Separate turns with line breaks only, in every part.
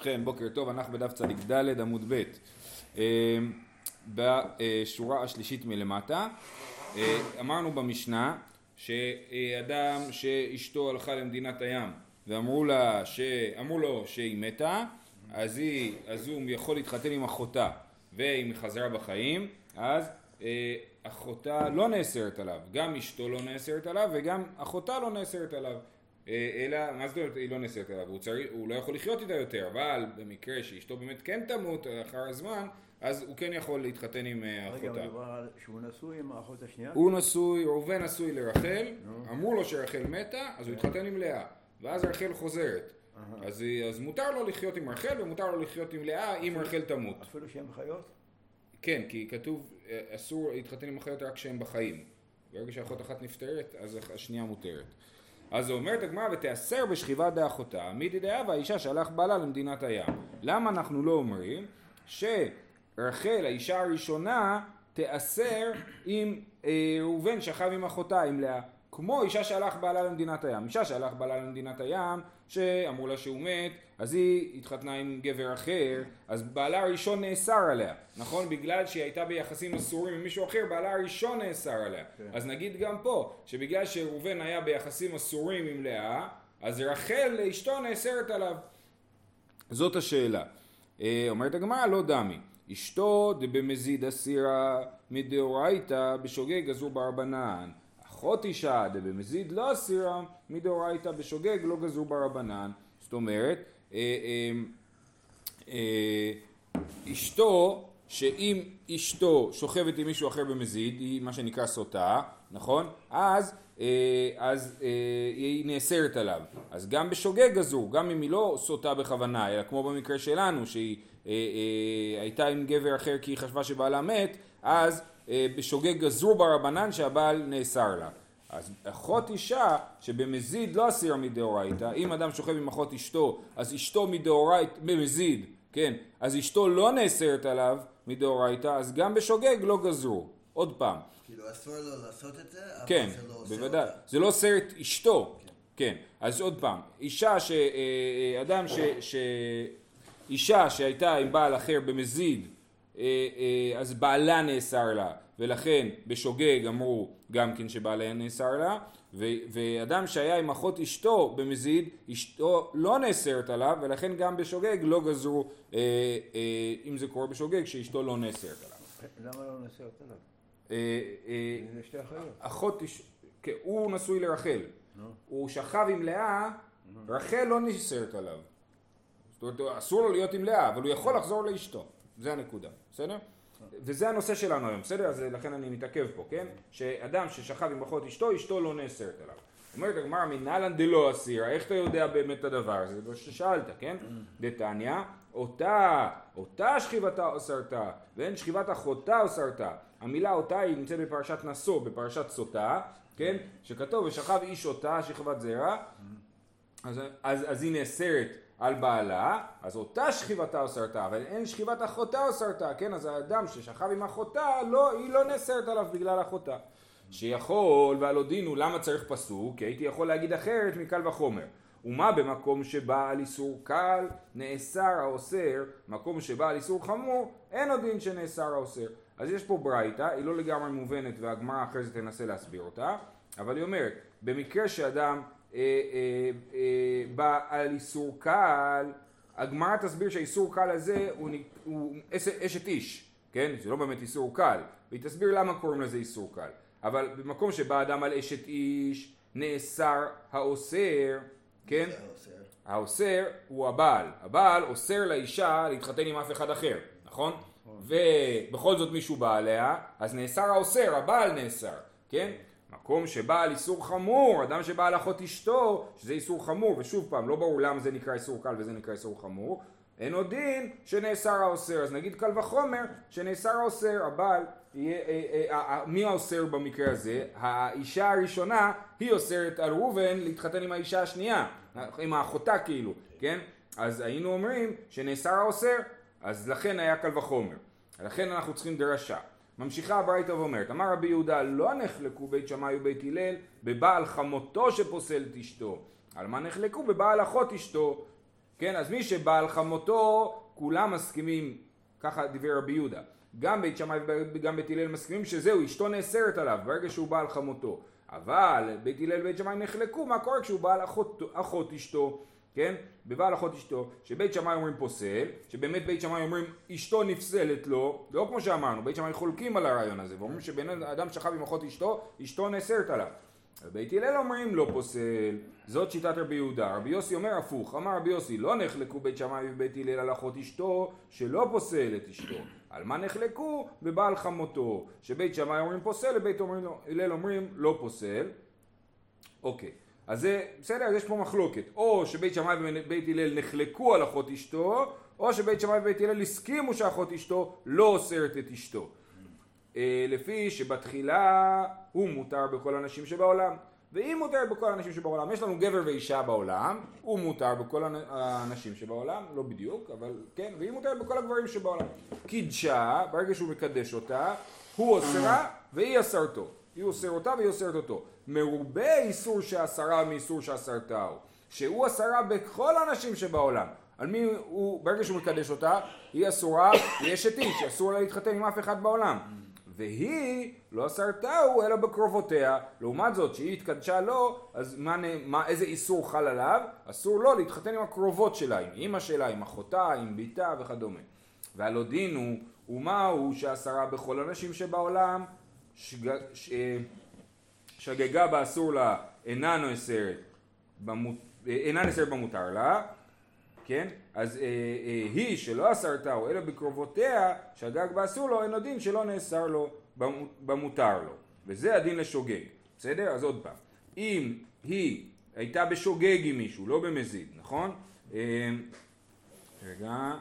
ובכן, בוקר טוב, אנחנו בדף צדיק ד' עמוד ב', אה, בשורה השלישית מלמטה. אה, אמרנו במשנה שאדם שאשתו הלכה למדינת הים ואמרו לה, ש... אמרו לו שהיא מתה, אז, היא, אז הוא יכול להתחתן עם אחותה ואם היא חזרה בחיים, אז אה, אחותה לא נאסרת עליו, גם אשתו לא נאסרת עליו וגם אחותה לא נאסרת עליו. אה, אלא, מה זאת אומרת היא לא נאסרת עליו? הוא, צריך, הוא לא יכול לחיות איתה יותר, אבל במקרה שאשתו באמת כן תמות אחר הזמן, אז הוא כן יכול להתחתן עם אה, אחותה.
רגע, מדובר על שהוא נשוי עם האחות השנייה?
הוא נשוי, ראובן נשוי לרחל, אמרו לו שרחל מתה, אז הוא התחתן עם לאה, ואז רחל חוזרת. אז, אז מותר לו לחיות עם רחל ומותר לו לחיות עם לאה אם רחל תמות.
אפילו שהן חיות?
כן, כי כתוב אה, אסור להתחתן עם אחיות רק כשהן בחיים. ברגע שאחות אחת נפטרת, אז השנייה מותרת. אז אומרת הגמרא ותיאסר בשכיבה דאחותה, מידי דאבה האישה שהלך בעלה למדינת הים. למה אנחנו לא אומרים שרחל האישה הראשונה תיאסר אם אה, ראובן שכב עם אחותה, עם לאה. כמו אישה שהלך בעלה למדינת הים. אישה שהלך בעלה למדינת הים, שאמרו לה שהוא מת, אז היא התחתנה עם גבר אחר, אז בעלה הראשון נאסר עליה, נכון? בגלל שהיא הייתה ביחסים אסורים עם מישהו אחר, בעלה הראשון נאסר עליה. כן. אז נגיד גם פה, שבגלל שראובן היה ביחסים אסורים עם לאה, אז רחל אשתו נאסרת עליו. זאת השאלה. אה, אומרת הגמרא לא דמי. אשתו דבמזיד אסירה מדאורייתא בשוגג גזרו ברבנן. אחות אישה דבמזיד לא אסירה מדאורייתא בשוגג לא גזרו ברבנן. זאת אומרת, אה, אה, אה, אשתו, שאם אשתו שוכבת עם מישהו אחר במזיד, היא מה שנקרא סוטה, נכון? אז, אז היא נאסרת עליו. אז גם בשוגג גזור, גם אם היא לא סוטה בכוונה, אלא כמו במקרה שלנו, שהיא הייתה עם גבר אחר כי היא חשבה שבעלה מת, אז בשוגג גזרו ברבנן שהבעל נאסר לה. אז אחות אישה שבמזיד לא אסיר מדאורייתא, אם אדם שוכב עם אחות אשתו, אז אשתו מדאורייתא, במזיד, כן, אז אשתו לא נאסרת עליו מדאורייתא, אז גם בשוגג לא גזרו. עוד פעם.
כאילו אסור לו לעשות את זה, אבל
כן,
זה לא עושה
בוודאי.
אותה.
זה לא אוסר את אשתו. כן. אז עוד פעם, אישה ש... אה, אה, אדם ש... ש... אישה שהייתה עם בעל אחר במזיד, אה, אז בעלה נאסר לה. ולכן בשוגג אמרו גם כן שבעליה נאסר לה, ו- ואדם שהיה עם אחות אשתו במזיד, אשתו לא נאסרת עליו, ולכן גם בשוגג לא גזרו, אה, אה, אם זה קורה בשוגג, שאשתו לא נאסרת עליו.
למה לא נאסרת עליו?
אה, אה,
זה שתי אחיות.
אחות, אש- כן, הוא נשוי לרחל, הוא שכב עם לאה, רחל לא נאסרת עליו. זאת אומרת, אסור לו להיות עם לאה, אבל הוא יכול לחזור לאשתו, זה הנקודה, בסדר? וזה הנושא שלנו היום, בסדר? אז לכן אני מתעכב פה, כן? שאדם ששכב עם אחות אשתו, אשתו לא נאסרת עליו. אומרת הגמרא מנהלן דלא אסירה, איך אתה יודע באמת את הדבר הזה? זה מה ששאלת, כן? דתניא, אותה, אותה שכיבתה אסרתה, ואין שכיבת אחותה אסרתה. המילה אותה היא נמצאת בפרשת נשוא, בפרשת סוטה, כן? שכתוב ושכב איש אותה שכבת זרע, אז, אז, אז היא נאסרת על בעלה, אז אותה שכיבתה אסרתה, אבל אין שכיבת אחותה אסרתה, כן? אז האדם ששכב עם אחותה, לא, היא לא נאסרת עליו בגלל אחותה. שיכול, והלא דין הוא למה צריך פסוק? כי הייתי יכול להגיד אחרת מקל וחומר. ומה במקום שבא על איסור קל נאסר האוסר, מקום שבא על איסור חמור, אין עוד דין שנאסר האוסר. אז יש פה ברייתא, היא לא לגמרי מובנת והגמרא אחרי זה תנסה להסביר אותה, אבל היא אומרת, במקרה שאדם על איסור קל, הגמרא תסביר שהאיסור קל הזה הוא, הוא אש- אשת איש, כן? זה לא באמת איסור קל, והיא תסביר למה קוראים לזה איסור קל. אבל במקום שבא אדם על אשת איש, נאסר האוסר, כן? האוסר הוא הבעל. הבעל אוסר לאישה להתחתן עם אף אחד אחר, נכון? ובכל זאת מישהו בא עליה, אז נאסר האוסר, הבעל נאסר, כן? מקום שבא על איסור חמור, אדם שבא על אחות אשתו, שזה איסור חמור, ושוב פעם, לא ברור למה זה נקרא איסור קל וזה נקרא איסור חמור, אין עוד דין שנאסר האוסר, אז נגיד קל וחומר שנאסר האוסר, הבעל, אה, אה, אה, מי האוסר במקרה הזה? האישה הראשונה היא אוסרת על ראובן להתחתן עם האישה השנייה, עם האחותה כאילו, כן? אז היינו אומרים שנאסר האוסר, אז לכן היה קל וחומר. לכן אנחנו צריכים דרשה. ממשיכה הברייתא ואומרת, אמר רבי יהודה, לא נחלקו בית שמאי ובית הלל בבעל חמותו שפוסל את אשתו. על מה נחלקו? בבעל אחות אשתו. כן, אז מי שבא על חמותו, כולם מסכימים, ככה דיבר רבי יהודה. גם בית שמאי וגם בית הלל מסכימים שזהו, אשתו נאסרת עליו ברגע שהוא בא על חמותו. אבל בית הלל ובית שמאי נחלקו מה קורה כשהוא בא על אחות, אחות אשתו, כן? בבעל אחות אשתו, שבית שמאי אומרים פוסל, שבאמת בית שמאי אומרים אשתו נפסלת לו, לא כמו שאמרנו, בית שמאי חולקים על הרעיון הזה, ואומרים שבן אדם שכב עם אחות אשתו, אשתו נאסרת עליו. בית הלל אומרים לא פוסל, זאת שיטת רבי יהודה. רבי יוסי אומר הפוך, אמר רבי יוסי לא נחלקו בית שמאי ובית הלל על אחות אשתו שלא פוסל את אשתו. על מה נחלקו? בבעל חמותו. שבית שמאי אומרים פוסל, ובית הלל אומרים לא פוסל. אוקיי, אז זה, בסדר, אז יש פה מחלוקת. או שבית שמאי ובית הלל נחלקו על אחות אשתו, או שבית שמאי ובית הלל הסכימו שאחות אשתו לא אוסרת את אשתו. אה, לפי שבתחילה הוא מותר בכל הנשים שבעולם. ואם מותר בכל הנשים שבעולם, יש לנו גבר ואישה בעולם, הוא מותר בכל הנשים שבעולם, לא בדיוק, אבל כן, ואם מותר בכל הגברים שבעולם. קידשה, ברגע שהוא מקדש אותה, הוא אוסרה והיא אסרתו. היא אוסר אותה והיא אוסרת אותו. מרובה איסור שאסרה מאיסור שאסרתהו. שהוא אסרה בכל הנשים שבעולם. על מי הוא, ברגע שהוא מקדש אותה, היא אסורה, היא אשת איש, אסור לה להתחתן עם אף אחד בעולם. והיא לא אסרתהו אלא בקרובותיה. לעומת זאת, שהיא התקדשה לו, אז מה, מה, איזה איסור חל עליו? אסור לו להתחתן עם הקרובות שלה, עם אימא שלה, עם אחותה, עם בתה וכדומה. והלא דין הוא, ומה הוא שאסרה בכל הנשים שבעולם, שג, ש, שגגה באסור לה אינה נאסרת, במות, אינה נאסרת במותר לה, כן? אז אה, אה, היא שלא אסרתהו אלא בקרובותיה, שהגג באסור לו, אין הדין שלא נאסר לו במותר לו. וזה הדין לשוגג. בסדר? אז עוד פעם. אם היא הייתה בשוגג עם מישהו, לא במזיד, נכון? אה, רגע,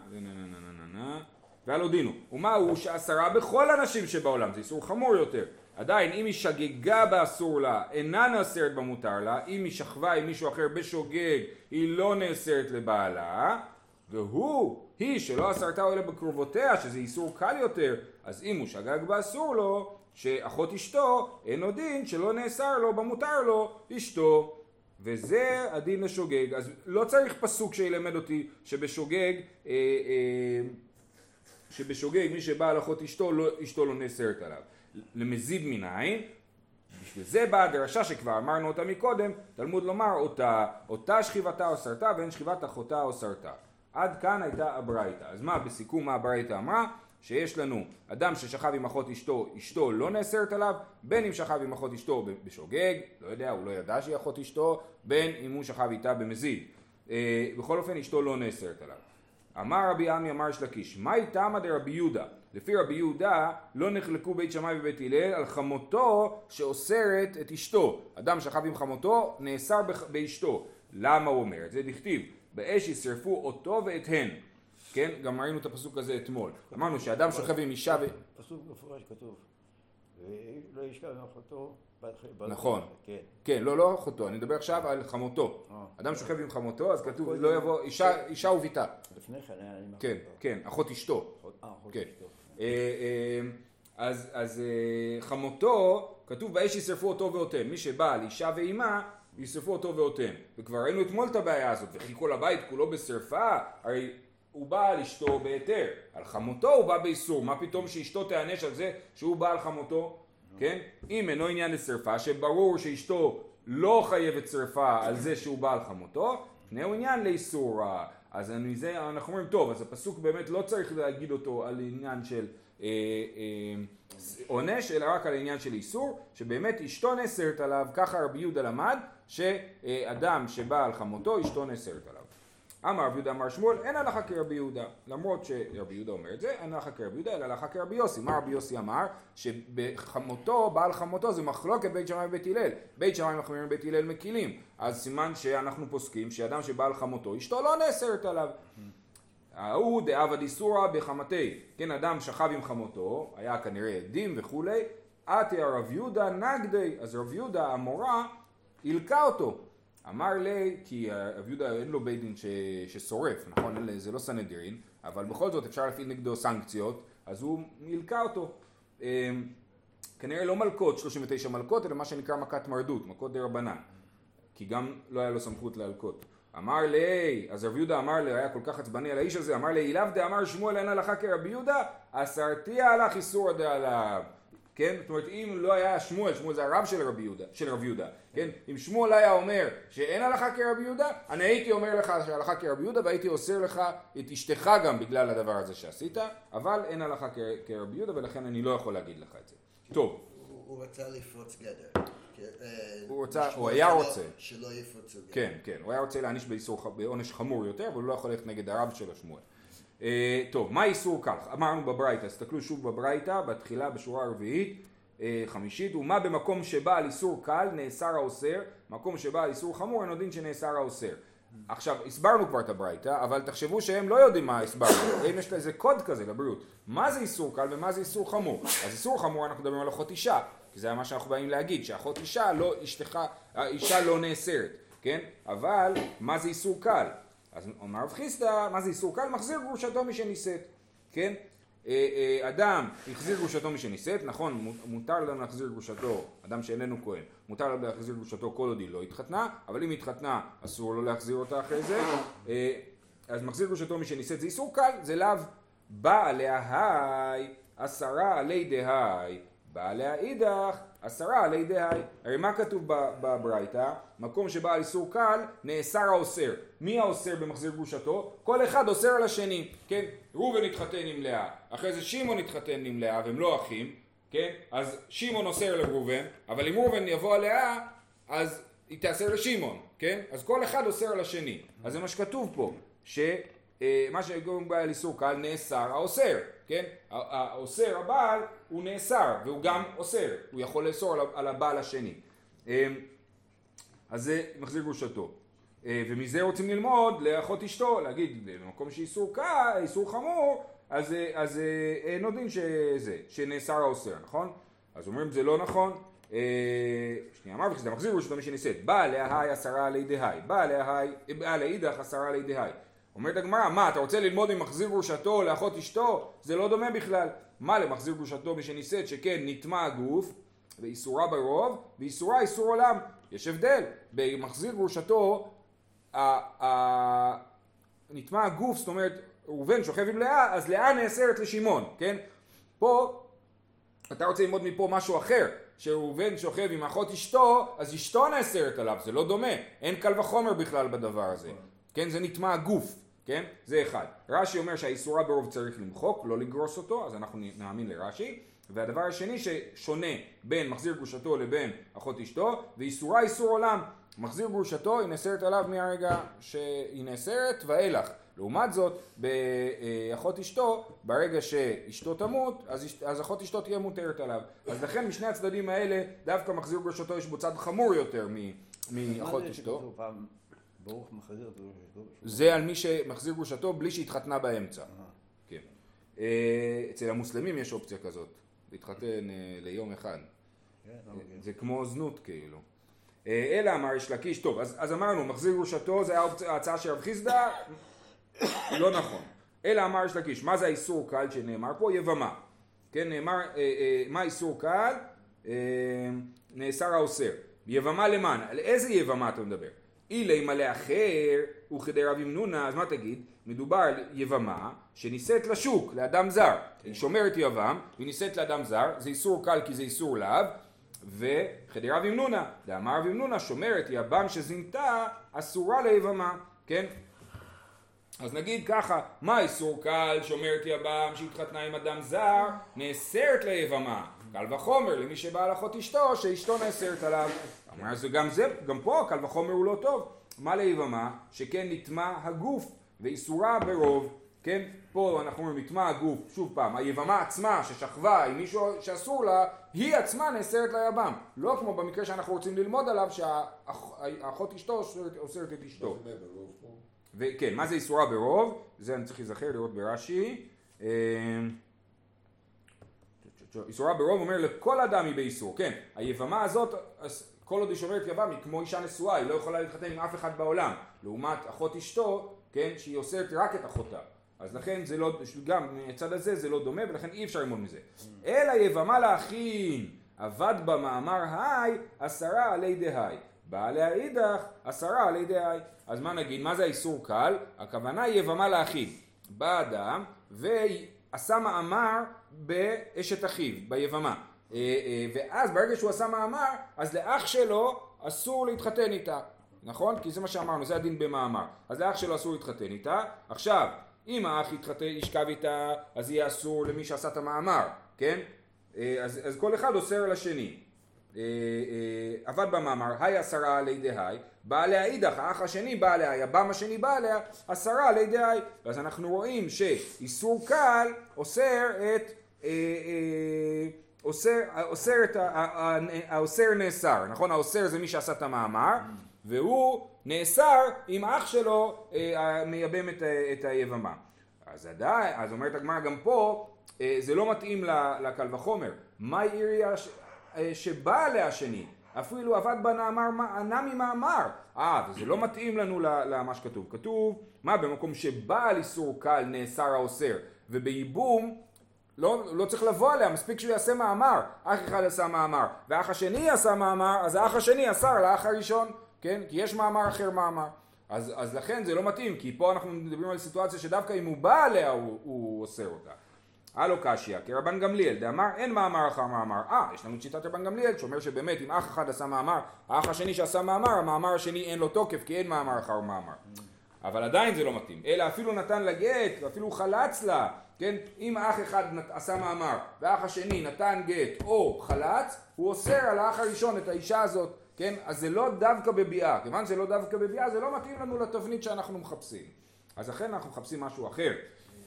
ועל הודינו. ומה הוא שאסרה בכל הנשים שבעולם, זה איסור חמור יותר. עדיין אם היא שגגה באסור לה, אינה נאסרת במותר לה, אם היא שכבה עם מישהו אחר בשוגג, היא לא נאסרת לבעלה, והוא, היא שלא אסרתה אלא בקרובותיה, שזה איסור קל יותר, אז אם הוא שגג באסור לו, שאחות אשתו, אין עוד דין שלא נאסר לו במותר לו אשתו. וזה הדין לשוגג. אז לא צריך פסוק שילמד אותי שבשוגג, אה, אה, שבשוגג מי שבא על אחות אשתו, לא, אשתו לא נאסרת עליו. למזיד מנין, בשביל זה באה הדרשה שכבר אמרנו אותה מקודם, תלמוד לומר אותה, אותה שכיבתה או סרטה ואין שכיבת אחותה או סרטה. עד כאן הייתה הברייתא. אז מה בסיכום מה הברייתא אמרה? שיש לנו אדם ששכב עם אחות אשתו, אשתו לא נאסרת עליו, בין אם שכב עם אחות אשתו בשוגג, לא יודע, הוא לא ידע שהיא אחות אשתו, בין אם הוא שכב איתה במזיד. אה, בכל אופן אשתו לא נאסרת עליו. אמר רבי עמי אמר שלקיש, מהי תמא דרבי יהודה? לפי רבי יהודה לא נחלקו בית שמאי ובית הלל על חמותו שאוסרת את אשתו. אדם שכב עם חמותו נאסר באשתו. למה הוא אומר את זה? דכתיב באש ישרפו אותו ואת הן. כן? גם ראינו את הפסוק הזה אתמול. אמרנו שאדם שוכב עם אישה ו...
פסוק מפורש כתוב. ולא ישכב עם אחותו
נכון. כן. כן, לא, לא אחותו, אני מדבר עכשיו על חמותו. אה. אדם שוכב עם חמותו, אז כתוב לא יבוא, אישה וביתה.
לפני כן עם
כן, כן, אחות אשתו.
אה, אחות כן. אשתו.
אה, אז חמותו, כתוב באש ישרפו אותו ואותן. מי שבא על אישה ואימה, ישרפו אותו ואותן. וכבר ראינו אתמול את הבעיה הזאת, וכי כל הבית כולו בשרפה, הרי הוא בא על אשתו בהיתר, על חמותו הוא בא באיסור, מה פתאום שאשתו תיענש על זה שהוא בא על חמותו? כן? אם אינו עניין לשרפה, שברור שאשתו לא חייבת שרפה על זה שהוא בא על חמותו, פני הוא עניין לאיסור. אז מזה אנחנו אומרים, טוב, אז הפסוק באמת לא צריך להגיד אותו על עניין של אה, אה, עונש, אלא רק על עניין של איסור, שבאמת אשתו נאסרת עליו, ככה רבי יהודה למד, שאדם שבא על חמותו, אשתו נאסרת עליו. אמר רבי יהודה אמר שמואל, אין הלכה כרבי יהודה. למרות שרבי יהודה אומר את זה, אין הלכה כרבי יהודה, אלא הלכה כרבי יוסי. מה רבי יוסי אמר? שבחמותו, בעל חמותו זה מחלוקת בית שמאי ובית הלל. בית שמאי מחמירים ובית הלל מקילים. אז סימן שאנחנו פוסקים שאדם שבעל חמותו, אשתו לא נאסרת עליו. ההוא דאבא דיסורא בחמתי. כן, אדם שכב עם חמותו, היה כנראה עדים וכולי, עתי הרב יהודה נגדי. אז רב יהודה המורה הילקה אותו. אמר לי, כי רב יהודה אין לו בית דין ששורף, נכון? זה לא סנהדרין, אבל בכל זאת אפשר להפעיל נגדו סנקציות, אז הוא מילקה אותו. אמ, כנראה לא מלקות, 39 מלקות, אלא מה שנקרא מכת מרדות, מכות דה רבנן. כי גם לא היה לו סמכות להלקות. אמר לי, אז רבי יהודה אמר לי, היה כל כך עצבני על האיש הזה, אמר לי, אילאו דאמר שמואל אין הלכה כרבי יהודה, אסרתיה הלך איסורא דעליו. כן? זאת אומרת, אם לא היה שמואל, שמואל זה הרב של רבי יהודה, של רבי יהודה, כן? אם שמואל היה אומר שאין הלכה כרבי יהודה, אני הייתי אומר לך שהלכה כרבי יהודה והייתי אוסר לך את אשתך גם בגלל הדבר הזה שעשית, אבל אין הלכה כרבי יהודה ולכן אני לא יכול להגיד לך את זה. טוב,
הוא רצה לפרוץ גדר. אה,
הוא
לשמור
הוא היה רוצה.
שלא יפרצו גדר.
כן, כן, הוא היה רוצה להעניש בעונש חמור יותר, אבל הוא לא יכול ללכת נגד הרב שלו שמואל. אה, טוב, מה איסור כך? אמרנו בברייתא, תסתכלו שוב בברייתא, בתחילה בשורה הרביעית, אה, חמישית, ומה במקום שבא על איסור קל נאסר האוסר, מקום שבא על איסור חמור אין דין שנאסר האוסר. עכשיו, הסברנו כבר את הברייתא, אבל תחשבו שהם לא יודעים מה הסברנו, אם יש איזה קוד כזה לבריאות. מה זה איסור קל ומה זה איסור חמור? אז איסור חמור אנחנו מדברים על אחות אישה, כי זה מה שאנחנו באים להגיד, שאחות אישה לא, אשתך, האישה לא נאסרת, כן? אבל מה זה איסור קל? אז אומר רב חיסדא, מה זה איסור קל? מחזיר גרושתו משנישאת, כן? אה, אה, אדם החזיר גרושתו משנישאת, נכון, מו- מותר לנו להחזיר גרושתו, אדם שאיננו כהן, מותר לו להחזיר גרושתו כל עוד היא לא התחתנה, אבל אם התחתנה אסור לו להחזיר אותה אחרי זה, אה, אז מחזיר גרושתו משנישאת זה איסור קל, זה לאו בא עליה היי, עשרה עלי דהי, בא עליה אידך, עשרה עלי דהי. הרי מה כתוב בברייתא? מקום שבא על איסור קל, נאסר האוסר. מי האוסר במחזיר גרושתו? כל אחד אוסר על השני, כן? ראובן התחתן עם לאה, אחרי זה שמעון התחתן עם לאה, והם לא אחים, כן? אז שמעון אוסר לראובן, אבל אם ראובן יבוא לאה, אז היא תאסר לשמעון, כן? אז כל אחד אוסר על השני. אז זה מה שכתוב פה, שמה שגורם בעיה על איסור קל נאסר האוסר, כן? האוסר הבעל הוא נאסר והוא גם אוסר, הוא יכול לאסור על הבעל השני. אמ, אז זה מחזיר גרושתו. אה, ומזה רוצים ללמוד לאחות אשתו, להגיד במקום שאיסור קל, איסור חמור, אז, אה, אז אה, אין עוד דין שזה, שנאסר האוסר, נכון? אז אומרים זה לא נכון. אה, שנייה, אמרתי שזה מחזיר גרושתו מי שנישאת. בא להי עשרה עלי דהי, בא להי, בא לאידך עשרה עלי דהי. אומרת הגמרא, מה, אתה רוצה ללמוד ממחזיר גרושתו לאחות אשתו? זה לא דומה בכלל. מה למחזיר גרושתו מי שנישאת, שכן נטמע הגוף, ואיסורה ברוב, ואיסורה איסור עולם. יש הבדל. במחזיר גרושתו, נטמע הגוף, זאת אומרת, ראובן שוכב עם לאה, אז לאה נאסרת לשמעון, כן? פה, אתה רוצה ללמוד מפה משהו אחר, שראובן שוכב עם אחות אשתו, אז אשתו נאסרת עליו, זה לא דומה, אין קל וחומר בכלל בדבר הזה, כן? זה נטמע הגוף, כן? זה אחד. רש"י אומר שהאיסורה ברוב צריך למחוק, לא לגרוס אותו, אז אנחנו נאמין לרש"י. והדבר השני ששונה בין מחזיר גרושתו לבין אחות אשתו, ואיסורה איסור עולם. מחזיר גרושתו היא נאסרת עליו מהרגע שהיא נאסרת ואילך. לעומת זאת, באחות אשתו, ברגע שאשתו תמות, אז, אשת- אז אחות אשתו תהיה מותרת עליו. אז לכן משני הצדדים האלה, דווקא מחזיר גרושתו יש בו צד חמור יותר מאחות אשתו.
ברוך מחזיר את גרושתו?
זה על מי שמחזיר גרושתו בלי שהתחתנה באמצע.
אה,
כן. אה, אצל המוסלמים יש אופציה כזאת, להתחתן אה, ליום אחד.
כן, לא מבין.
זה כמו זנות כאילו. אה, אלא אמר יש לקיש, טוב, אז, אז אמרנו, מחזיר גרושתו, זה היה ההצעה של רב חיסדא, לא נכון. אלא אמר יש לקיש, מה זה האיסור קל שנאמר פה? יבמה. כן, נאמר, אה, אה, מה איסור קל? אה, נאסר האוסר. יבמה למען, על איזה יבמה אתה מדבר? אילי מלא אחר וכדי רב ימנונה, אז מה תגיד? מדובר על יבמה שנישאת לשוק, לאדם זר. היא שומרת יבם, היא נישאת לאדם זר, זה איסור קל כי זה איסור לאו, וחדי רב ימנונה, דאמר רב ימנונה שומרת יבם שזינתה אסורה ליבמה, כן? אז נגיד ככה, מה איסור קל שומרת יבם שהתחתנה עם אדם זר, נאסרת ליבמה. קל וחומר למי שבא אחות אשתו, שאשתו נאסרת עליו. אמר זה גם זה, גם פה קל וחומר הוא לא טוב. מה ליבמה? שכן נטמע הגוף ואיסורה ברוב. כן, פה אנחנו אומרים נטמע הגוף, שוב פעם, היבמה עצמה ששכבה עם מישהו שאסור לה, היא עצמה נאסרת ליבם. לא כמו במקרה שאנחנו רוצים ללמוד עליו שהאחות אשתו אוסרת- את אשתו. וכן, מה זה איסורה ברוב? זה אני צריך להיזכר לראות ברש"י. אה, איסורה ברוב אומר לכל אדם היא באיסור, כן, היבמה הזאת, אז כל עוד היא שומרת יבם היא כמו אישה נשואה, היא לא יכולה להתחתן עם אף אחד בעולם, לעומת אחות אשתו, כן, שהיא אוסרת רק את אחותה, אז לכן זה לא, גם מהצד הזה זה לא דומה ולכן אי אפשר ללמוד מזה. אלא יבמה לאחים, אבד במאמר היי, עשרה עלי דהי. באה עליה אידך, עשרה על ידי האי. אז מה נגיד, מה זה האיסור קל? הכוונה היא יבמה לאחיו. בא אדם ועשה מאמר באשת אחיו, ביבמה. אה, אה, ואז ברגע שהוא עשה מאמר, אז לאח שלו אסור להתחתן איתה. נכון? כי זה מה שאמרנו, זה הדין במאמר. אז לאח שלו אסור להתחתן איתה. עכשיו, אם האח יתחתן, ישכב איתה, אז יהיה אסור למי שעשה את המאמר, כן? אה, אז, אז כל אחד אוסר. אה, אה, עבד במאמר, היי עשרה עלי דהי, בא עליה אידך, האח השני בא עליה, היבם השני בא עליה, עשרה עלי דהי. ואז אנחנו רואים שאיסור קל אוסר את... אוסר, אוסר את ה... האוסר נאסר, נכון? האוסר זה מי שעשה את המאמר, והוא נאסר אם אח שלו אה, מייבם את, את היבמה. אז עדיין, אז אומרת הגמרא גם פה, אה, זה לא מתאים לקל וחומר. מה עירייה אה, שבאה עליה השני? אפילו עבד בנאמר ענה ממאמר. אה, וזה לא מתאים לנו למה שכתוב. כתוב, מה במקום שבעל איסור קל נאסר האוסר, ובייבום לא, לא צריך לבוא עליה, מספיק שהוא יעשה מאמר. אח אחד עשה מאמר, ואח השני עשה מאמר, אז האח השני אסר לאח הראשון. כן? כי יש מאמר אחר מאמר. אז, אז לכן זה לא מתאים, כי פה אנחנו מדברים על סיטואציה שדווקא אם הוא בא עליה הוא, הוא אוסר אותה. הלו קשיא, כרבן גמליאל, דאמר אין מאמר אחר מאמר. אה, יש לנו את שיטת רבן גמליאל, שאומר שבאמת אם אח אחד עשה מאמר, האח השני שעשה מאמר, המאמר השני אין לו תוקף, כי אין מאמר אחר מאמר. אבל עדיין זה לא מתאים. אלא אפילו נתן לה גט, ואפילו חלץ לה, כן? אם אח אחד עשה מאמר, ואח השני נתן גט או חלץ, הוא אוסר על האח הראשון את האישה הזאת כן? אז זה לא דווקא בביאה, כיוון שזה לא דווקא בביאה זה לא מתאים לנו לתבנית שאנחנו מחפשים. אז לכן אנחנו מחפשים משהו אחר.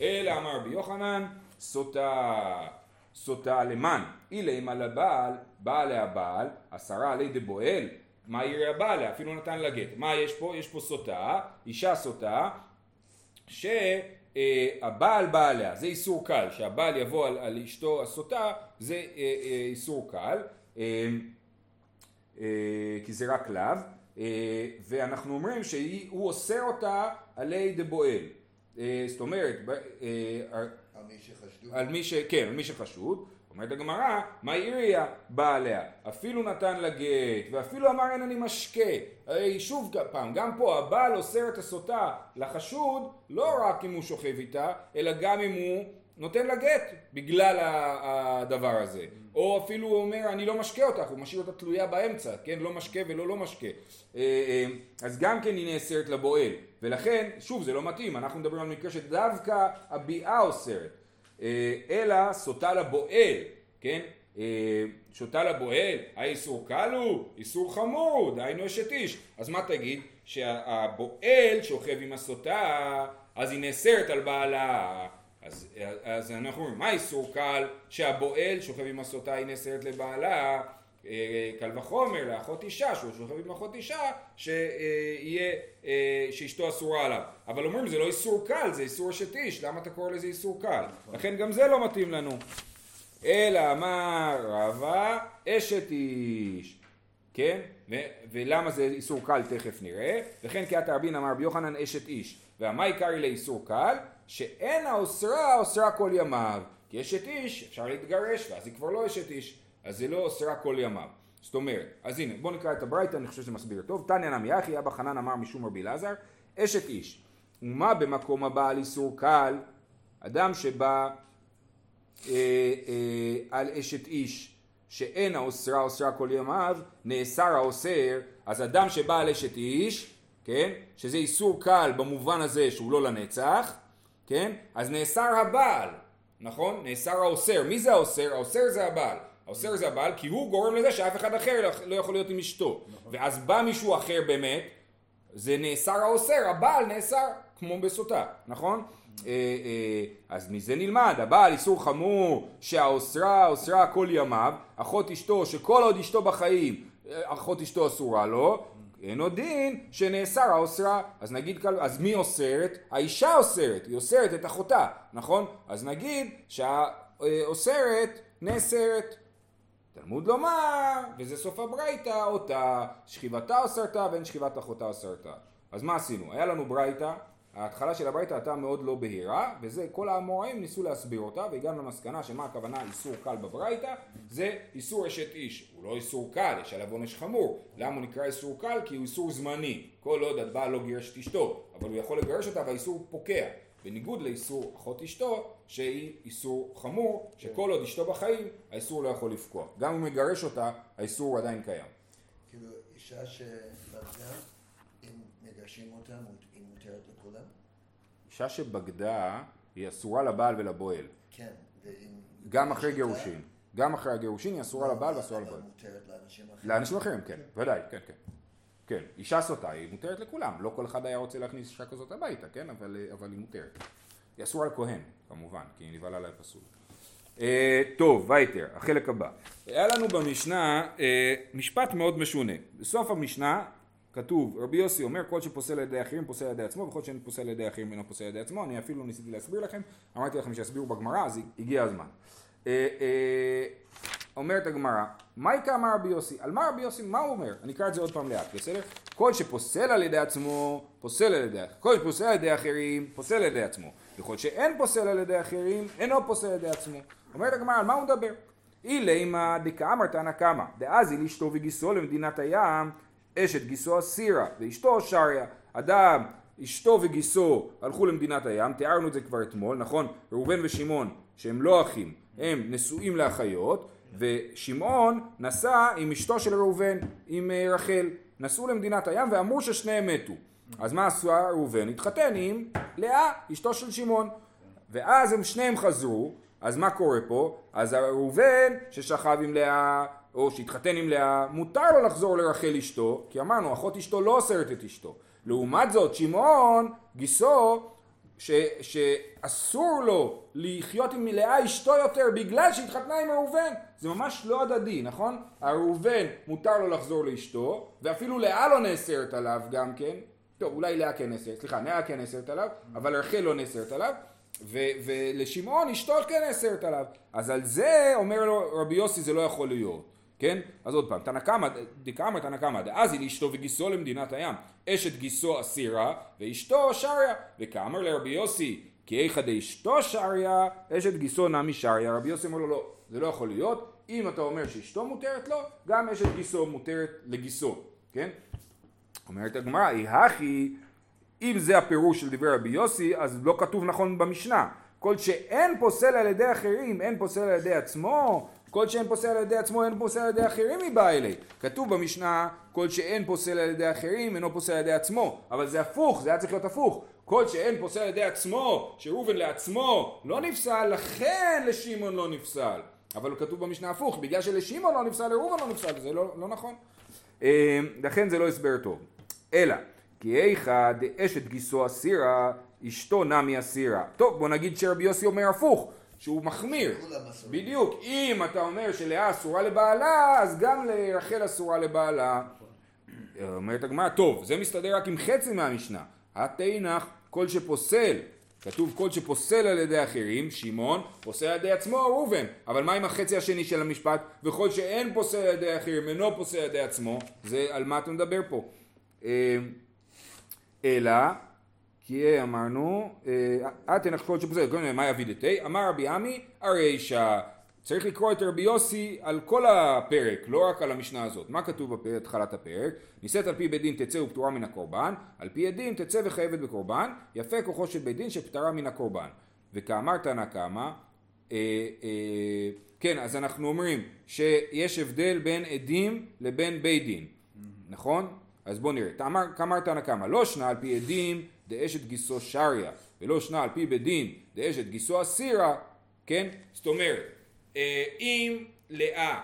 אלא אמר רבי יוחנן, סוטה, סוטה למען, אילם על הבעל, בא עליה בעל, עשרה עלי דבועל, מה יראה הבעל? אפילו נתן לה גט. מה יש פה? יש פה סוטה, אישה סוטה, שהבעל בא עליה, זה איסור קל, שהבעל יבוא על, על אשתו הסוטה, זה אה, אה, איסור קל. אה, אה, כי זה רק לאו, אה, ואנחנו אומרים שהוא אוסר אותה עלי דבועל. אה, זאת אומרת,
שחשדו.
על מי ש... כן, על מי שחשוד. אומרת הגמרא, מה עיריה בא עליה? אפילו נתן לה גט, ואפילו אמר אין אני משקה. הרי שוב פעם, גם פה הבעל אוסר את הסוטה לחשוד, לא רק אם הוא שוכב איתה, אלא גם אם הוא נותן לה גט בגלל הדבר הזה. או אפילו הוא אומר אני לא משקה אותך, הוא משאיר אותה תלויה באמצע, כן? לא משקה ולא לא משקה. אה, אה, אז גם כן היא נאסרת לבועל. ולכן, שוב זה לא מתאים, אנחנו מדברים על מקרה שדווקא הביאה אוסרת. אה, אלא סוטה לבועל, כן? שוטה לבועל, האיסור קל הוא, איסור חמור דהיינו אשת איש. אז מה תגיד? שהבועל שוכב עם הסוטה, אז היא נאסרת על בעלה. אז, אז אנחנו אומרים, מה איסור קל שהבועל שוכב עם הסוטה היא נאסרת לבעלה, אה, קל וחומר לאחות אישה, שהוא שוכב עם אחות אישה, שיהיה, אה, שאשתו אסורה עליו. אבל אומרים זה לא איסור קל, זה איסור אשת איש, למה אתה קורא לזה איסור קל? לכן גם זה לא מתאים לנו. אלא אמר רבה אשת איש, כן? ו- ולמה זה איסור קל תכף נראה. וכן כי אתה רבין אמר ביוחנן אשת איש. והמה עיקרי לאיסור קל? שאין האוסרה אוסרה כל ימיו. כי אשת איש, אפשר להתגרש, ואז היא כבר לא אשת איש. אז זה לא אוסרה כל ימיו. זאת אומרת, אז הנה, בואו נקרא את הברייתא, אני חושב שזה מסביר טוב. תניא נמי אחי, אבא חנן אמר משום רבי אלעזר, אשת איש. ומה במקום הבא על איסור קל? אדם שבא אה, אה, על אשת איש שאין האוסרה אוסרה כל ימיו, נאסר האוסר, אז אדם שבא על אשת איש, כן, שזה איסור קל במובן הזה שהוא לא לנצח, כן? אז נאסר הבעל, נכון? נאסר האוסר. מי זה האוסר? האוסר זה הבעל. האוסר זה הבעל כי הוא גורם לזה שאף אחד אחר לא יכול להיות עם אשתו. נכון. ואז בא מישהו אחר באמת, זה נאסר האוסר, הבעל נאסר כמו בסוטה, נכון? אה, אה, אז מזה נלמד, הבעל איסור חמור שהאוסרה אוסרה כל ימיו, אחות אשתו שכל עוד אשתו בחיים אה, אחות אשתו אסורה לו, אין עוד דין שנאסר האוסרה. אז נגיד, אז מי אוסרת? האישה אוסרת, היא אוסרת את אחותה, נכון? אז נגיד שהאוסרת נאסרת. תלמוד לומר, וזה סוף הברייתא, אותה שכיבתה אוסרתה ואין שכיבת אחותה אוסרתה. אז מה עשינו? היה לנו ברייתא ההתחלה של הברייתא הייתה מאוד לא בהירה, וזה כל האמוראים ניסו להסביר אותה, והגענו למסקנה שמה הכוונה איסור קל בברייתא, זה איסור אשת איש. הוא לא איסור קל, יש עליו עונש חמור. למה הוא נקרא איסור קל? כי הוא איסור זמני. כל עוד הבעל לא גירש את אשתו, אבל הוא יכול לגרש אותה והאיסור פוקע. בניגוד לאיסור אחות אשתו, שהיא איסור חמור, שכל עוד אשתו בחיים, האיסור לא יכול לפקוע. גם אם הוא מגרש אותה, האיסור עדיין קיים.
כאילו, אישה שבגדה, אם מגרשים אותה, היא מותרת לכולם?
אישה שבגדה, היא אסורה לבעל ולבועל.
כן.
גם אחרי גירושין. גם אחרי הגירושין היא אסורה לבעל ואסורה לבועל.
מותרת לאנשים אחרים.
לאנשים אחרים, כן, ודאי, כן, כן. כן, אישה סוטה היא מותרת לכולם, לא כל אחד היה רוצה להכניס אישה כזאת הביתה, כן, אבל, אבל היא מותרת. היא אסורה לכהן, כמובן, כי היא נבהלה לה פסול. אה, טוב, וייטר, החלק הבא. היה לנו במשנה אה, משפט מאוד משונה. בסוף המשנה כתוב, רבי יוסי אומר, כל שפוסל על ידי אחרים פוסל על ידי עצמו, וכל שאין פוסל על ידי אחרים אינו פוסל על ידי עצמו. אני אפילו ניסיתי להסביר לכם, אמרתי לכם שיסבירו בגמרא, אז הגיע הזמן. אה, אה, אומרת הגמרא, מה יקרא אמר רבי יוסי? על מה רבי יוסי, מה הוא אומר? אני אקרא את זה עוד פעם לאט, בסדר? כל שפוסל על ידי עצמו, פוסל על ידי אחרים. כל שפוסל על ידי אחרים, פוסל על ידי עצמו. וכל שאין פוסל על ידי אחרים, אינו פוסל על ידי עצמו. אומרת הגמרא, על מה הוא מדבר? אילימה דקאמר תנא קמא, דאזי לאשתו וגיסו למדינת הים, אשת גיסו אסירה, ואשתו שריה. אדם, אשתו וגיסו הלכו למדינת הים, תיארנו את זה כבר אתמול, נכון? ראובן ושמעון, שהם לא אחים, הם נשואים לאחיות, ושמעון נסע עם אשתו של ראובן, עם אה, רחל, נסעו למדינת הים ואמרו ששניהם מתו. אז מה עשו ראובן? התחתן עם לאה, אשתו של שמעון. ואז הם שניהם חזרו, אז מה קורה פה? אז ראובן ששכב עם לאה, או שהתחתן עם לאה, מותר לו לחזור לרחל אשתו, כי אמרנו, אחות אשתו לא אוסרת את אשתו. לעומת זאת, שמעון, גיסו, ש, שאסור לו לחיות עם לאה אשתו יותר בגלל שהתחתנה עם ראובן. זה ממש לא הדדי נכון? הראובן מותר לו לחזור לאשתו ואפילו לאה לא נאסרת עליו גם כן. טוב אולי לאה כן נאסרת סליחה לאה כן נאסרת עליו אבל רחל לא נאסרת עליו ו- ולשמעון אשתו כן נאסרת עליו. אז על זה אומר לו רבי יוסי זה לא יכול להיות כן? אז עוד פעם, תנא קמא, דקאמר תנא קמא, דאזי לאשתו וגיסו למדינת הים, אשת גיסו אסירה, ואשתו שריה, וכאמר לרבי יוסי, כי איכא דאשתו שריה, אשת גיסו נמי שריה, רבי יוסי אומר לו לא, זה לא יכול להיות, אם אתה אומר שאשתו מותרת לו, גם אשת גיסו מותרת לגיסו, כן? אומרת הגמרא, אי הכי, אם זה הפירוש של דברי רבי יוסי, אז לא כתוב נכון במשנה. כל שאין פוסל על ידי אחרים, אין פוסל על ידי עצמו, כל שאין פוסל על ידי עצמו אין פוסל על ידי אחרים מבא אלי. כתוב במשנה כל שאין פוסל על ידי אחרים אינו פוסל על ידי עצמו. אבל זה הפוך, זה היה צריך להיות הפוך. כל שאין פוסל על ידי עצמו, שראובן לעצמו לא נפסל, לכן לשמעון לא נפסל. אבל כתוב במשנה הפוך, בגלל שלשמעון לא נפסל, לראובן לא נפסל, זה לא, לא נכון. אה, לכן זה לא הסבר טוב. אלא, כי איכא דאשת גיסו אסירה, אשתו נמי אסירה. טוב, בוא נגיד שרבי יוסי אומר הפוך. שהוא מחמיר. בדיוק. אם אתה אומר שלאה אסורה לבעלה, אז גם לרחל אסורה לבעלה. אומרת הגמרא, טוב, זה מסתדר רק עם חצי מהמשנה. התנח כל שפוסל, כתוב כל שפוסל על ידי אחרים, שמעון, פוסל על ידי עצמו, ראובן. אבל מה עם החצי השני של המשפט? וכל שאין פוסל על ידי אחרים, אינו פוסל על ידי עצמו, זה על מה אתה מדבר פה? אה, אלא כי אמרנו, אה, כל שפוסל, קודם מה יבידתי? אמר רבי עמי, הרי צריך לקרוא את רבי יוסי על כל הפרק, לא רק על המשנה הזאת. מה כתוב בהתחלת הפרק? נישאת על פי בית דין תצא ופטורה מן הקורבן, על פי הדין תצא וחייבת בקורבן, יפה כוחו של בית דין שפטרה מן הקורבן. וכאמר תנא קמא, אה, אה, כן, אז אנחנו אומרים שיש הבדל בין עדים לבין בית דין, נכון? אז בואו נראה. כאמר תנא קמא, לא שנה על פי עדים דאשת גיסו שריה, ולא שנה על פי בית דין דאשת גיסו אסירה, כן? זאת אומרת, אה, אם לאה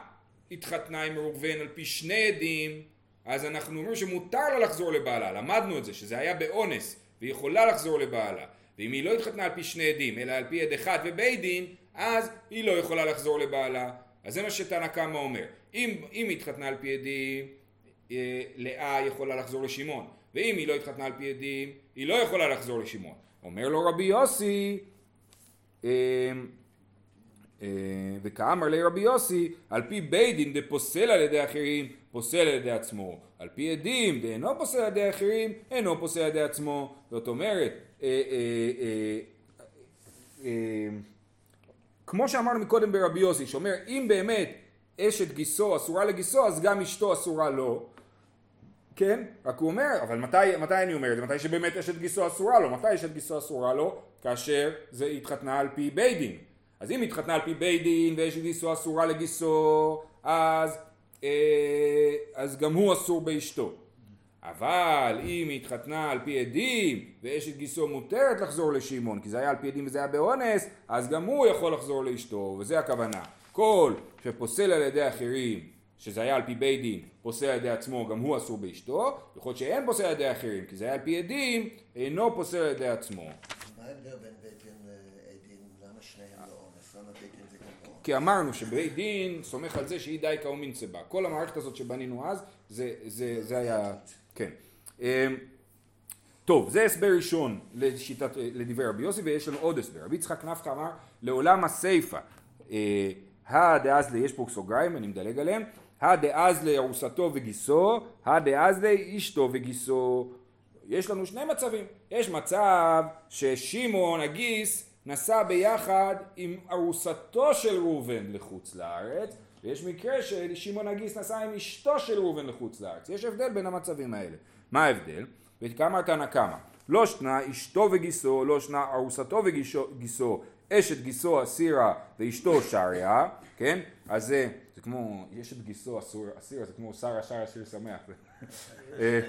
התחתנה עם ראובן על פי שני עדים, אז אנחנו אומרים שמותר לה לחזור לבעלה, למדנו את זה, שזה היה באונס, והיא יכולה לחזור לבעלה. ואם היא לא התחתנה על פי שני עדים, אלא על פי עד אחד ובית דין, אז היא לא יכולה לחזור לבעלה. אז זה מה שתנא קמא אומר. אם, אם היא התחתנה על פי עדים, אה, לאה יכולה לחזור לשמעון. ואם היא לא התחתנה על פי עדים, היא לא יכולה לחזור לשמעון. אומר לו רבי יוסי, אמ, אה, וכאמר לרבי יוסי, על פי בית דין דפוסל על ידי אחרים, פוסל על ידי עצמו, על פי עדים דאינו פוסל על ידי אחרים, אינו פוסל על ידי עצמו. זאת אומרת, אה, אה, אה, כמו שאמרנו מקודם ברבי יוסי, שאומר אם באמת אשת גיסו אסורה לגיסו אז גם אשתו אסורה לו, כן? רק הוא אומר, אבל מתי, מתי אני אומר את זה? מתי שבאמת אשת גיסו אסורה לו? מתי אשת גיסו אסורה לו? כאשר זה התחתנה על פי בית דין. אז אם התחתנה על פי בית דין ואשת גיסו אסורה לגיסו, אז, אה, אז גם הוא אסור באשתו. אבל אם התחתנה על פי עדים ואשת גיסו מותרת לחזור לשמעון כי זה היה על פי עדים וזה היה באונס אז גם הוא יכול לחזור לאשתו וזה הכוונה כל שפוסל על ידי אחרים שזה היה על פי בית דין פוסל על ידי עצמו גם הוא אסור באשתו יכול להיות שאין פוסל על ידי אחרים כי זה היה על פי עדים אינו פוסל על ידי עצמו
מה ההבדל בין בית דין לעדים? למה שניהם לא אונס? למה בית דין זה גם לא?
כי אמרנו שבית דין סומך על זה שהיא די כאומין צבה כל המערכת הזאת שבנינו אז זה, זה, זה היה כן. אמ, טוב, זה הסבר ראשון לשיטת, לדברי רבי יוסי, ויש לנו עוד הסבר. רבי יצחק נפקא אמר, לעולם הסיפא, אה, הדאזלי, יש פה סוגריים, אני מדלג עליהם, הדאזלי ארוסתו וגיסו, הדאזלי אשתו וגיסו. יש לנו שני מצבים. יש מצב ששמעון הגיס נסע ביחד עם ארוסתו של ראובן לחוץ לארץ, ויש מקרה ששמעון הגיס נסע עם אשתו של ראובן לחוץ לארץ. יש הבדל בין המצבים האלה. מה ההבדל? וכמה תנא קמא. לא שנה אשתו וגיסו, לא שנה ארוסתו וגיסו, אשת גיסו אסירה ואשתו שריה, כן? אז זה, זה כמו, אשת גיסו אסירה, זה כמו שרה שרה שיר שמח. אה,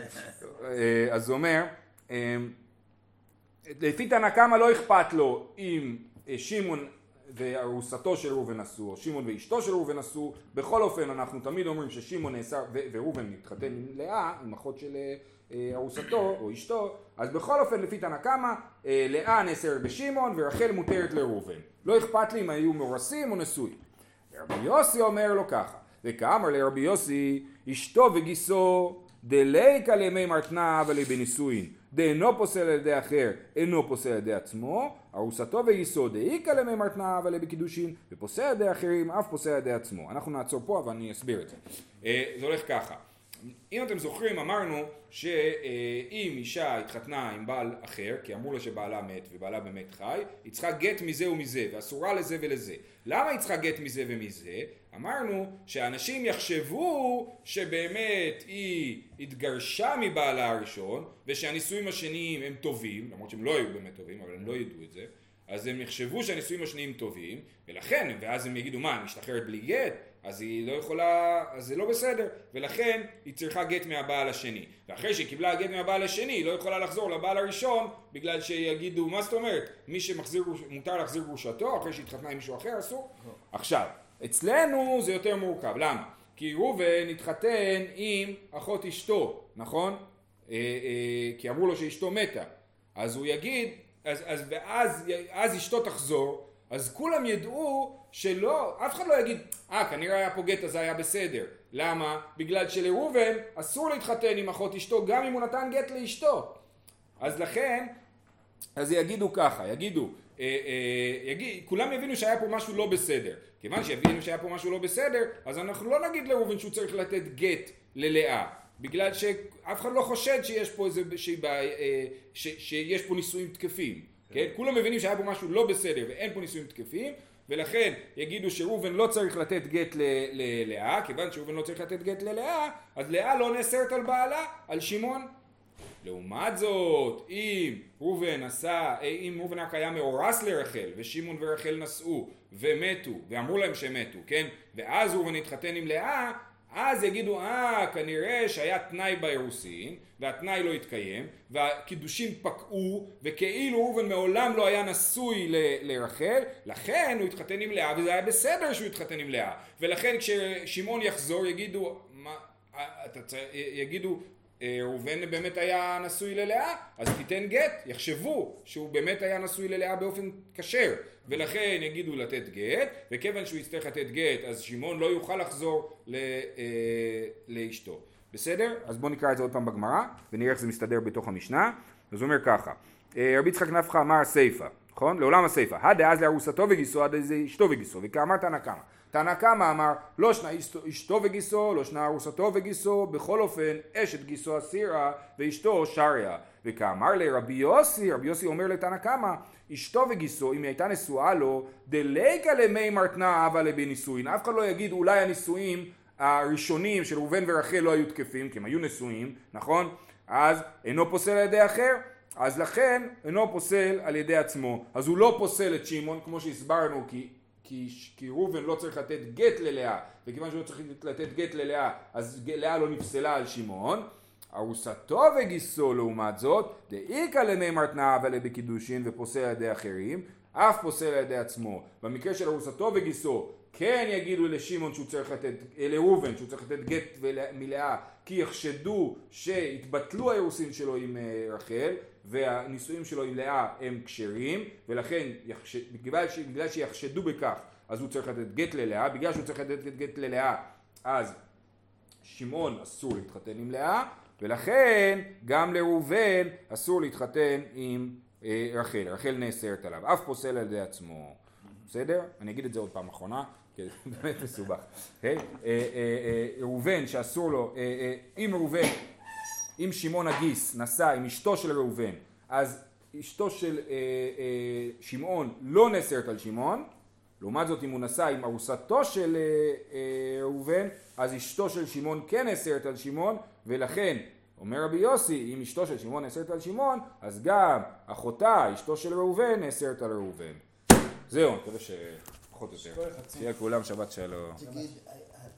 אה, אז הוא אומר, אה, לפי תנא קמא לא אכפת לו אם שמעון וארוסתו של ראובן עשו, או שמעון ואשתו של ראובן עשו, בכל אופן אנחנו תמיד אומרים ששמעון נאסר, וראובן מתחתן עם לאה, עם אחות של אה, ארוסתו או אשתו, אז בכל אופן לפי תנא קמא, אה, לאה נאסרת בשמעון ורחל מותרת לראובן. לא אכפת לי אם היו מאורסים או נשואים. רבי יוסי אומר לו ככה, וכאמר לרבי יוסי, אשתו וגיסו דליקה לימי מרתנה אבל בנישואין. דאינו פוסל על ידי אחר, אינו פוסל על ידי עצמו, ארוסתו וגיסו דאיקה למי מרתנה אבל בקידושין, ופוסל על ידי אחרים, אף פוסל על ידי עצמו. אנחנו נעצור פה, אבל אני אסביר את זה. אה, זה הולך ככה. אם אתם זוכרים אמרנו שאם אישה התחתנה עם בעל אחר כי אמרו לה שבעלה מת ובעלה באמת חי היא צריכה גט מזה ומזה ואסורה לזה ולזה. למה היא צריכה גט מזה ומזה? אמרנו שאנשים יחשבו שבאמת היא התגרשה מבעלה הראשון ושהנישואים השניים הם טובים למרות שהם לא היו באמת טובים אבל הם לא ידעו את זה. אז הם יחשבו שהנישואים השניים טובים ולכן ואז הם יגידו מה אני משתחררת בלי גט אז היא לא יכולה, אז זה לא בסדר, ולכן היא צריכה גט מהבעל השני. ואחרי שהיא קיבלה גט מהבעל השני, היא לא יכולה לחזור לבעל הראשון, בגלל שיגידו, מה זאת אומרת? מי שמחזיר, מותר להחזיר גרושתו, אחרי שהתחתנה עם מישהו אחר, אסור? עכשיו, אצלנו זה יותר מורכב, למה? כי ראובן התחתן עם אחות אשתו, נכון? אה, אה, כי אמרו לו שאשתו מתה. אז הוא יגיד, אז, אז, ואז אז אשתו תחזור, אז כולם ידעו שלא, אף אחד לא יגיד, אה ah, כנראה היה פה גט אז היה בסדר. למה? בגלל שלראובן אסור להתחתן עם אחות אשתו גם אם הוא נתן גט לאשתו. אז לכן, אז יגידו ככה, יגידו, אה, אה, יגיד, כולם יבינו שהיה פה משהו לא בסדר. כיוון שיבינו שהיה פה משהו לא בסדר, אז אנחנו לא נגיד לראובן שהוא צריך לתת גט ללאה. בגלל שאף אחד לא חושד שיש פה איזה, ש, אה, ש, שיש פה נישואים תקפים. כן? כולם מבינים שהיה פה משהו לא בסדר ואין פה נישואים תקפים, ולכן יגידו שראובן לא צריך לתת גט ללאה, כיוון שראובן לא צריך לתת גט ללאה, אז לאה לא נאסרת על בעלה, על שמעון. לעומת זאת, אם ראובן עשה, אם ראובן רק היה מאורס לרחל, ושמעון ורחל נסעו, ומתו, ואמרו להם שהם מתו, כן? ואז ראובן התחתן עם לאה, אז יגידו, אה, כנראה שהיה תנאי באירוסין, והתנאי לא התקיים, והקידושים פקעו, וכאילו ראובן מעולם לא היה נשוי ל- לרחל, לכן הוא התחתן עם לאה, וזה היה בסדר שהוא התחתן עם לאה. ולכן כששמעון יחזור יגידו, מה, אתה, יגידו, אה, ראובן באמת היה נשוי ללאה, אז תיתן גט, יחשבו שהוא באמת היה נשוי ללאה באופן כשר, ולכן יגידו לתת גט, וכיוון שהוא יצטרך לתת גט, אז שמעון לא יוכל לחזור ל, אה, לאשתו. בסדר? אז בואו נקרא את זה עוד פעם בגמרא, ונראה איך זה מסתדר בתוך המשנה. אז הוא אומר ככה, אה, רבי יצחק נפחא אמר סיפא, נכון? לעולם הסיפא. הדאז לארוסתו וגיסו, עד איזה אשתו וגיסו, וכאמר תנא קמא. תנא קמא אמר, לא שנה אשתו- וגיסו, לא שנה ארוסתו וגיסו, בכל אופן אשת גיסו אסירה ואשתו שריה. וכאמר לרבי יוסי, רבי יוסי אומר לתנא קמא, אשתו וגיסו, אם היא הייתה נשואה לו, דליקה למי מרתנה אבה לבנישואין. אף אחד לא יגיד אולי הנישואים הראשונים של ראובן ורחל לא היו תקפים, כי הם היו נשואים, נכון? אז אינו פוסל על ידי אחר, אז לכן אינו פוסל על ידי עצמו. אז הוא לא פוסל את שמעון, כמו שהסברנו, כי, כי, כי ראובן לא צריך לתת גט ללאה, וכיוון שהוא לא צריך לתת גט ללאה, אז לאה לא נפסלה על שמעון. ארוסתו וגיסו לעומת זאת, דאיכא למי מרתנה אבל בקידושין ופוסל על ידי אחרים, אף פוסל על ידי עצמו. במקרה של ארוסתו וגיסו, כן יגידו לשמעון שהוא צריך לתת, לראובן שהוא צריך לתת גט מלאה, כי יחשדו שהתבטלו האירוסין שלו עם אה, רחל, והנישואים שלו עם לאה הם כשרים, ולכן יחש... בגלל שיחשדו בכך, אז הוא צריך לתת גט ללאה, בגלל שהוא צריך לתת גט ללאה, אז שמעון אסור להתחתן עם לאה, ולכן גם לראובן אסור להתחתן עם אה, רחל, רחל נאסרת עליו, אף פוסל על ידי עצמו, בסדר? אני אגיד את זה עוד פעם אחרונה, זה באמת מסובך. אוקיי? אה, אה, אה, ראובן שאסור לו, אם ראובן, אם שמעון הגיס נסע עם אשתו של ראובן, אז אשתו של שמעון לא נאסרת על שמעון, לעומת זאת אם הוא נסע עם ארוסתו של ראובן, אז אשתו של שמעון כן נאסרת על שמעון, ולכן אומר רבי יוסי, אם אשתו של שמעון נאסרת על שמעון, אז גם אחותה, אשתו של ראובן, נאסרת על ראובן. זהו, אני מקווה שפחות או יותר. שיהיה לכולם שבת שלום.
תגיד,